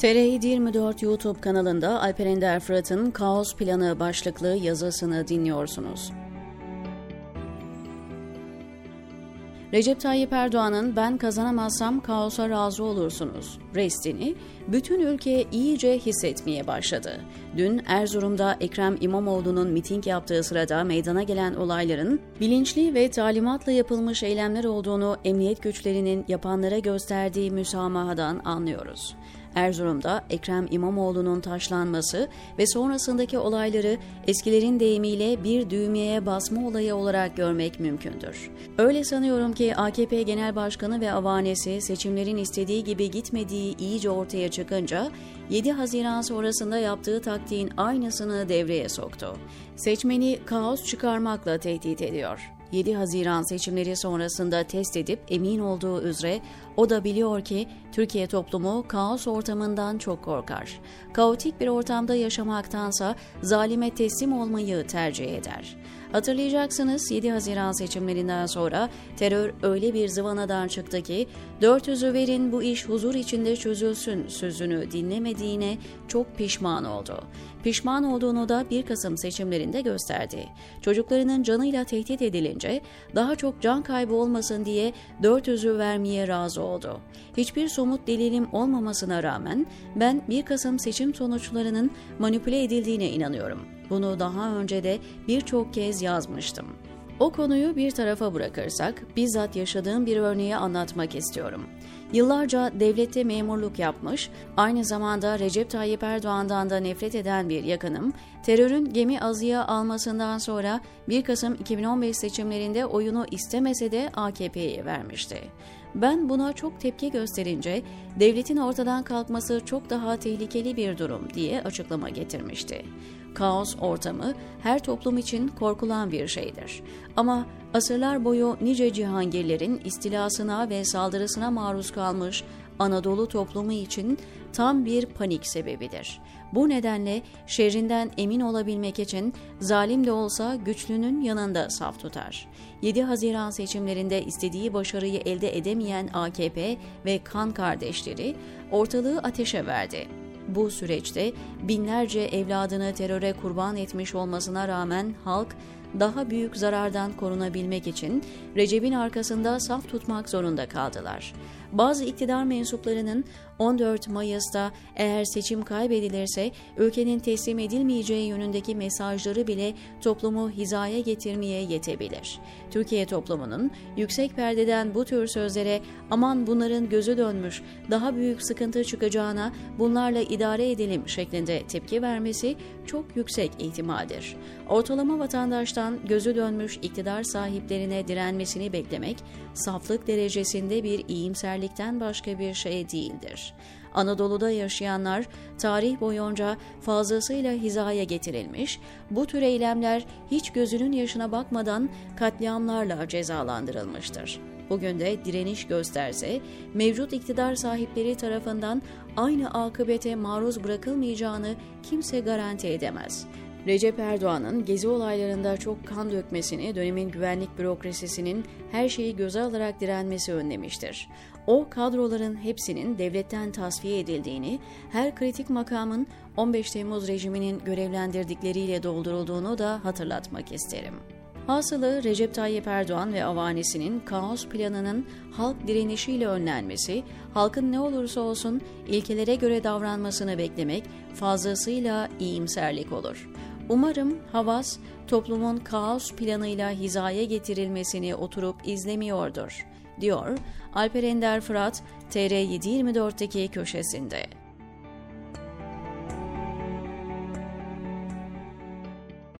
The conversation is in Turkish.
TR24 YouTube kanalında Alper Ender Fırat'ın Kaos Planı başlıklı yazısını dinliyorsunuz. Recep Tayyip Erdoğan'ın ben kazanamazsam kaosa razı olursunuz restini bütün ülke iyice hissetmeye başladı. Dün Erzurum'da Ekrem İmamoğlu'nun miting yaptığı sırada meydana gelen olayların bilinçli ve talimatla yapılmış eylemler olduğunu emniyet güçlerinin yapanlara gösterdiği müsamahadan anlıyoruz. Erzurum'da Ekrem İmamoğlu'nun taşlanması ve sonrasındaki olayları eskilerin deyimiyle bir düğmeye basma olayı olarak görmek mümkündür. Öyle sanıyorum ki AKP Genel Başkanı ve avanesi seçimlerin istediği gibi gitmediği iyice ortaya çıkınca 7 Haziran sonrasında yaptığı taktiğin aynısını devreye soktu. Seçmeni kaos çıkarmakla tehdit ediyor. 7 Haziran seçimleri sonrasında test edip emin olduğu üzere o da biliyor ki Türkiye toplumu kaos ortamından çok korkar. Kaotik bir ortamda yaşamaktansa zalime teslim olmayı tercih eder. Hatırlayacaksınız 7 Haziran seçimlerinden sonra terör öyle bir zıvanadan çıktı ki 400'ü verin bu iş huzur içinde çözülsün sözünü dinlemediğine çok pişman oldu. Pişman olduğunu da 1 Kasım seçimlerinde gösterdi. Çocuklarının canıyla tehdit edilince daha çok can kaybı olmasın diye 400'ü vermeye razı oldu. Hiçbir somut delilim olmamasına rağmen ben 1 Kasım seçim sonuçlarının manipüle edildiğine inanıyorum. Bunu daha önce de birçok kez yazmıştım. O konuyu bir tarafa bırakırsak bizzat yaşadığım bir örneği anlatmak istiyorum. Yıllarca devlette memurluk yapmış, aynı zamanda Recep Tayyip Erdoğan'dan da nefret eden bir yakınım, terörün gemi azıya almasından sonra 1 Kasım 2015 seçimlerinde oyunu istemese de AKP'ye vermişti. Ben buna çok tepki gösterince devletin ortadan kalkması çok daha tehlikeli bir durum diye açıklama getirmişti. Kaos ortamı her toplum için korkulan bir şeydir. Ama asırlar boyu nice cihangirlerin istilasına ve saldırısına maruz kalmış Anadolu toplumu için tam bir panik sebebidir. Bu nedenle şerrinden emin olabilmek için zalim de olsa güçlünün yanında saf tutar. 7 Haziran seçimlerinde istediği başarıyı elde edemeyen AKP ve kan kardeşleri ortalığı ateşe verdi. Bu süreçte binlerce evladını teröre kurban etmiş olmasına rağmen halk daha büyük zarardan korunabilmek için Recep'in arkasında saf tutmak zorunda kaldılar. Bazı iktidar mensuplarının 14 Mayıs'ta eğer seçim kaybedilirse ülkenin teslim edilmeyeceği yönündeki mesajları bile toplumu hizaya getirmeye yetebilir. Türkiye toplumunun yüksek perdeden bu tür sözlere aman bunların gözü dönmüş, daha büyük sıkıntı çıkacağına bunlarla idare edelim şeklinde tepki vermesi çok yüksek ihtimaldir. Ortalama vatandaştan gözü dönmüş iktidar sahiplerine direnmesini beklemek saflık derecesinde bir iyimserlikten başka bir şey değildir. Anadolu'da yaşayanlar tarih boyunca fazlasıyla hizaya getirilmiş, bu tür eylemler hiç gözünün yaşına bakmadan katliamlarla cezalandırılmıştır. Bugün de direniş gösterse, mevcut iktidar sahipleri tarafından aynı akıbete maruz bırakılmayacağını kimse garanti edemez. Recep Erdoğan'ın gezi olaylarında çok kan dökmesini dönemin güvenlik bürokrasisinin her şeyi göze alarak direnmesi önlemiştir. O kadroların hepsinin devletten tasfiye edildiğini, her kritik makamın 15 Temmuz rejiminin görevlendirdikleriyle doldurulduğunu da hatırlatmak isterim. Hasılı Recep Tayyip Erdoğan ve avanesinin kaos planının halk direnişiyle önlenmesi, halkın ne olursa olsun ilkelere göre davranmasını beklemek fazlasıyla iyimserlik olur. Umarım Havas toplumun kaos planıyla hizaya getirilmesini oturup izlemiyordur, diyor Alper Ender Fırat TR724'deki köşesinde.